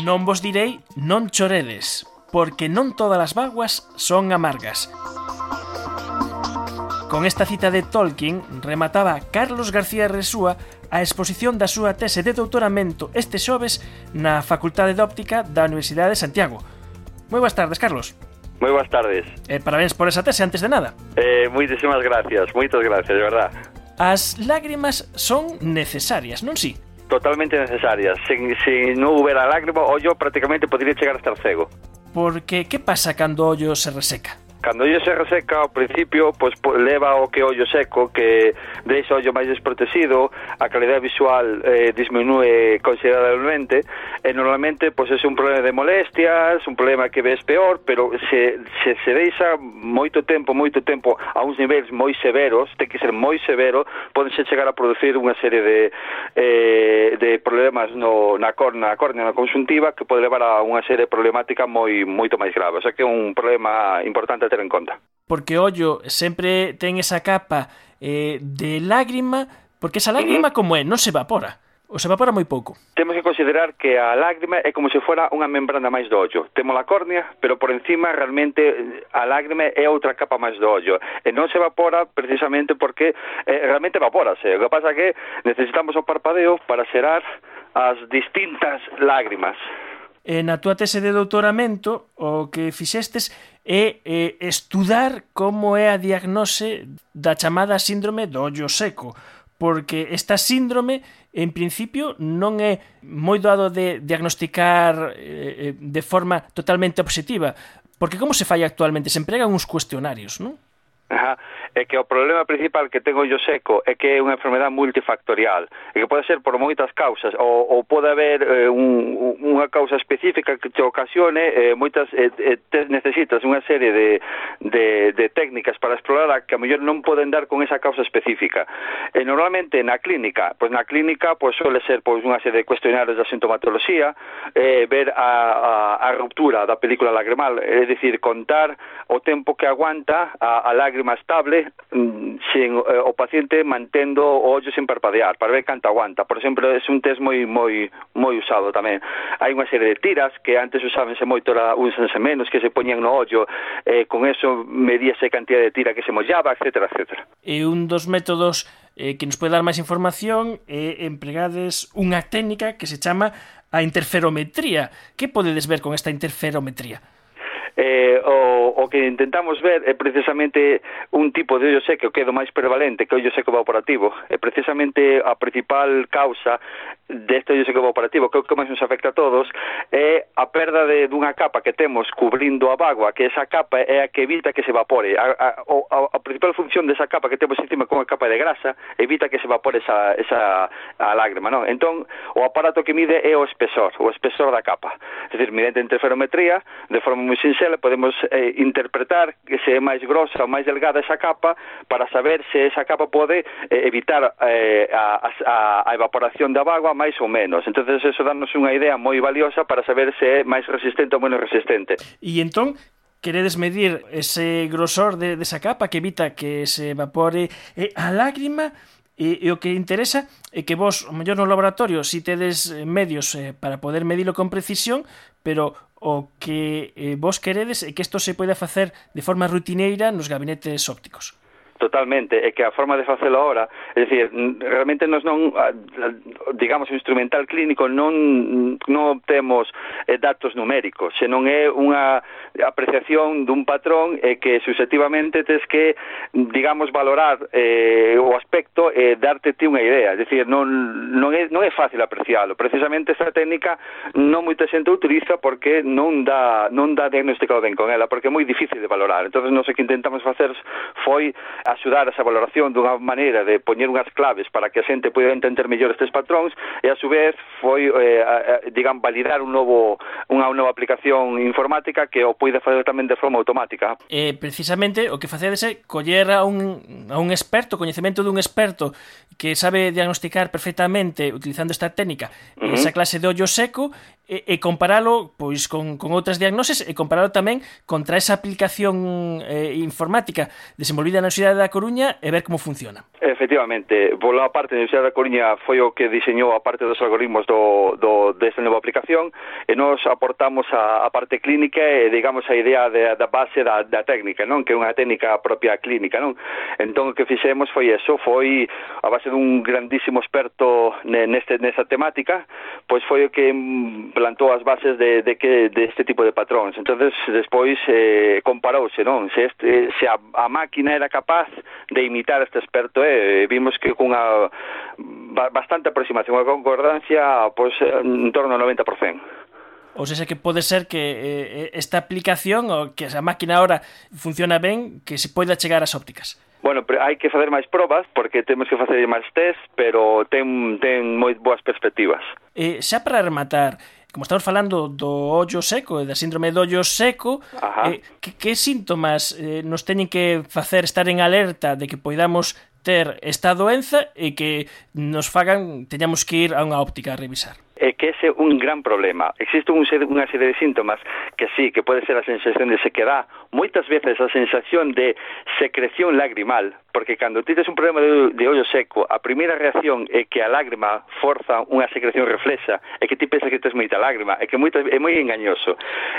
Non vos direi non choredes, porque non todas as vaguas son amargas. Con esta cita de Tolkien remataba Carlos García Resúa a exposición da súa tese de doutoramento este xoves na Facultade de Óptica da Universidade de Santiago. Moi boas tardes, Carlos. Moi boas tardes. Eh, parabéns por esa tese, antes de nada. Eh, moitísimas gracias, moitas gracias, de verdad. As lágrimas son necesarias, non si? Sí? totalmente necesarias. Se se non houbera lágrima, o ollo prácticamente podría chegar a estar cego. Porque, que pasa cando o ollo se reseca? Cando o ollo se reseca, ao principio, pois, pues, leva o que o ollo seco, que deixa o ollo máis desprotegido, a calidad visual eh, disminúe considerablemente, e normalmente pois, pues, é un problema de molestias, un problema que ves peor, pero se, se, se deixa moito tempo, moito tempo, a uns niveis moi severos, ten que ser moi severo, podense chegar a producir unha serie de... Eh, de problemas no, na, cor, na córnea, na consuntiva, que pode levar a unha serie de problemática moi moito máis grave. O sea que é un problema importante a ter en conta. Porque ollo sempre ten esa capa eh, de lágrima, porque esa lágrima uh -huh. como é, non se evapora. O se evapora moi pouco. Temos que considerar que a lágrima é como se fora unha membrana máis do ollo. Temos a córnea, pero por encima realmente eh, a lágrima é outra capa máis do ollo. E non se evapora precisamente porque eh, realmente evapórase. O que pasa é que necesitamos o parpadeo para xerar as distintas lágrimas. E na túa tese de doutoramento o que fixestes é eh, estudar como é a diagnose da chamada síndrome do ollo seco, porque esta síndrome en principio non é moi doado de diagnosticar eh, eh de forma totalmente objetiva, porque como se fai actualmente? Se empregan uns cuestionarios, non? Ajá é que o problema principal que tengo yo seco é que é unha enfermedad multifactorial, e que pode ser por moitas causas, ou, ou pode haber eh, un, unha causa específica que te ocasione, eh, moitas eh, eh te necesitas unha serie de, de, de técnicas para explorar a que a mellor non poden dar con esa causa específica. E normalmente na clínica, pois na clínica pois suele ser pois unha serie de cuestionarios da sintomatoloxía, eh, ver a, a, a ruptura da película lagrimal, é dicir, contar o tempo que aguanta a, a lágrima estable Mm, paciente eh, o paciente mantendo o ollo sen parpadear para ver canto aguanta. Por exemplo, é un test moi moi moi usado tamén. Hai unha serie de tiras que antes usábanse moito, era usanse menos, que se poñían no ollo, eh, con eso medíase a cantidad de tira que se mollaba, etcétera, etcétera. E un dos métodos eh, que nos pode dar máis información é eh, empregades unha técnica que se chama a interferometría. Que podedes ver con esta interferometría? Eh, o que intentamos ver é precisamente un tipo de ollo seco que é do máis prevalente, que o ollo seco evaporativo. É precisamente a principal causa deste ollo seco evaporativo, que é o que máis nos afecta a todos, é a perda de dunha capa que temos cubrindo a bagua, que esa capa é a que evita que se evapore. A, a, a, a principal función desa capa que temos encima con a capa de grasa evita que se evapore esa, esa a lágrima, non? Entón, o aparato que mide é o espesor, o espesor da capa. É dicir, mediante interferometría, de forma moi sinxela, podemos eh, interpretar que se é máis grosa ou máis delgada esa capa para saber se esa capa pode eh, evitar eh, a, a, a evaporación da agua máis ou menos. entonces eso danos unha idea moi valiosa para saber se é máis resistente ou menos resistente. E entón, queredes medir ese grosor de, desa de capa que evita que se evapore eh, a lágrima e, e o que interesa é que vos, o mellor no laboratorio, si tedes eh, medios eh, para poder medilo con precisión, pero o que eh, vos queredes é que isto se poida facer de forma rutineira nos gabinetes ópticos. Totalmente, é que a forma de facelo ahora, é dicir, realmente nos non, digamos, o instrumental clínico non, non obtemos eh, datos numéricos, senón é unha apreciación dun patrón e que susceptivamente tes que, digamos, valorar eh, o aspecto e darte ti unha idea, é dicir, non, non, é, non é fácil apreciálo, precisamente esta técnica non moita xente utiliza porque non dá, non dá diagnosticado ben con ela, porque é moi difícil de valorar, entonces non sei que intentamos facer foi axudar esa valoración dunha maneira de poñer unhas claves para que a xente poida entender mellor estes patróns e a súvez foi eh, a, a, digan validar un novo unha nova aplicación informática que o poida facer tamén de forma automática. Eh, precisamente o que facedes é coller a un, a un experto, coñecemento dun experto que sabe diagnosticar perfectamente utilizando esta técnica uh -huh. esa clase de ollo seco e, e comparalo pois con, con outras diagnoses e comparalo tamén contra esa aplicación eh, informática desenvolvida na Universidade da Coruña e ver como funciona. Efectivamente, pola parte, da Universidade da Coruña foi o que diseñou a parte dos algoritmos do, do, desta nova aplicación e nos aportamos a, a parte clínica e, digamos, a idea de, da base da, da técnica, non? Que é unha técnica propia clínica, non? Entón, o que fixemos foi eso, foi a base dun grandísimo experto neste, nesta temática, pois foi o que mm, plantou as bases de, de que de este tipo de patróns. Entonces despois eh, comparouse, non? Se, este, se a, a máquina era capaz de imitar este experto, eh, vimos que cunha bastante aproximación a concordancia pois, en torno ao 90%. Ou seja, que pode ser que eh, eh esta aplicación ou que a máquina ahora funciona ben, que se poida chegar ás ópticas. Bueno, pero hai que facer máis probas porque temos que facer máis test, pero ten, ten moi boas perspectivas. Eh, xa para rematar, como estamos falando do ollo seco e da síndrome do ollo seco, Ajá. eh, que, que síntomas eh, nos teñen que facer estar en alerta de que poidamos ter esta doenza e que nos fagan teñamos que ir a unha óptica a revisar? é que ese é un gran problema. Existe un, unha serie de síntomas que sí, que pode ser a sensación de sequedad, moitas veces a sensación de secreción lagrimal, porque cando tites un problema de, de ollo seco, a primeira reacción é que a lágrima forza unha secreción reflexa, é que ti pensas que tes moita lágrima, é que moita, é moi engañoso.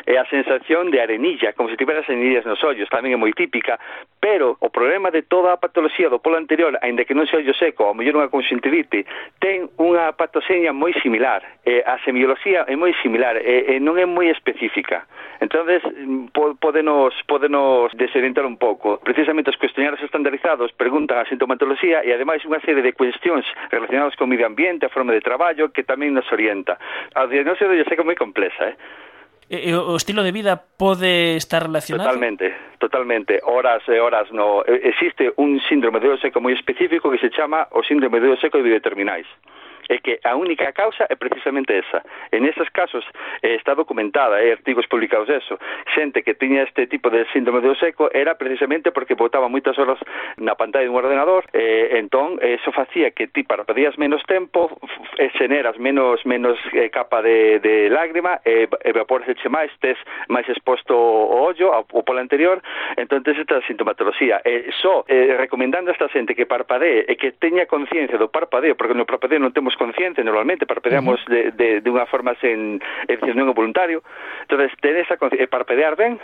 É a sensación de arenilla, como se tiveras arenillas nos ollos, tamén é moi típica, pero o problema de toda a patoloxía do polo anterior, aínda que non se ollo seco, ou mellor unha conxuntivite, ten unha patosenia moi similar, eh, a semioloxía é moi similar, e, eh, non é moi específica. Entonces, mm, podenos, podenos desorientar un pouco. Precisamente os cuestionarios estandarizados preguntan a sintomatoloxía e ademais unha serie de cuestións relacionadas con o medio ambiente, a forma de traballo, que tamén nos orienta. A diagnóstico de sei que é moi complexa, eh? E, o estilo de vida pode estar relacionado? Totalmente, totalmente. Horas e horas no. Existe un síndrome de seco moi específico que se chama o síndrome de seco de bioterminais é que a única causa é precisamente esa. En esos casos eh, está documentada, hai eh, artigos publicados eso, xente que tiña este tipo de síndrome do seco era precisamente porque botaba moitas horas na pantalla dun ordenador, eh, entón eso facía que ti para pedías menos tempo, e eh, xeneras menos menos eh, capa de, de lágrima, e eh, evaporaseche máis, tes máis exposto o ollo ao, ao pola anterior, entón tes esta sintomatoloxía. Eh, só eh, recomendando a esta xente que parpadee e que teña conciencia do parpadeo, porque no parpadeo non temos somos conscientes normalmente, parpadeamos uh -huh. de, de, de unha forma sen, é dicir, non é voluntario, entonces ter esa e eh, parpedear ben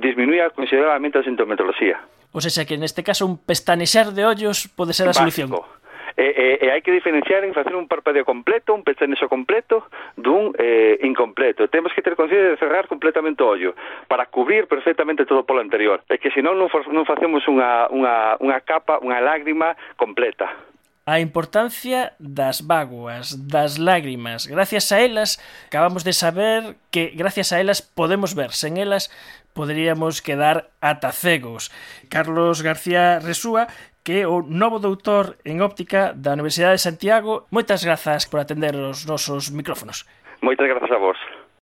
disminuía considerablemente a sintomatoloxía. O sea, que neste caso un pestanexar de ollos pode ser a solución. Básico. E, e, e hai que diferenciar en facer un parpadeo completo, un pestanexo completo, dun eh, incompleto. Temos que ter conciencia de cerrar completamente o ollo para cubrir perfectamente todo polo anterior. É que senón non, non facemos unha, unha, unha capa, unha lágrima completa. A importancia das vaguas, das lágrimas. Gracias a elas, acabamos de saber que gracias a elas podemos ver. Sen elas poderíamos quedar ata cegos. Carlos García Resúa, que é o novo doutor en óptica da Universidade de Santiago. Moitas grazas por atender os nosos micrófonos. Moitas grazas a vos.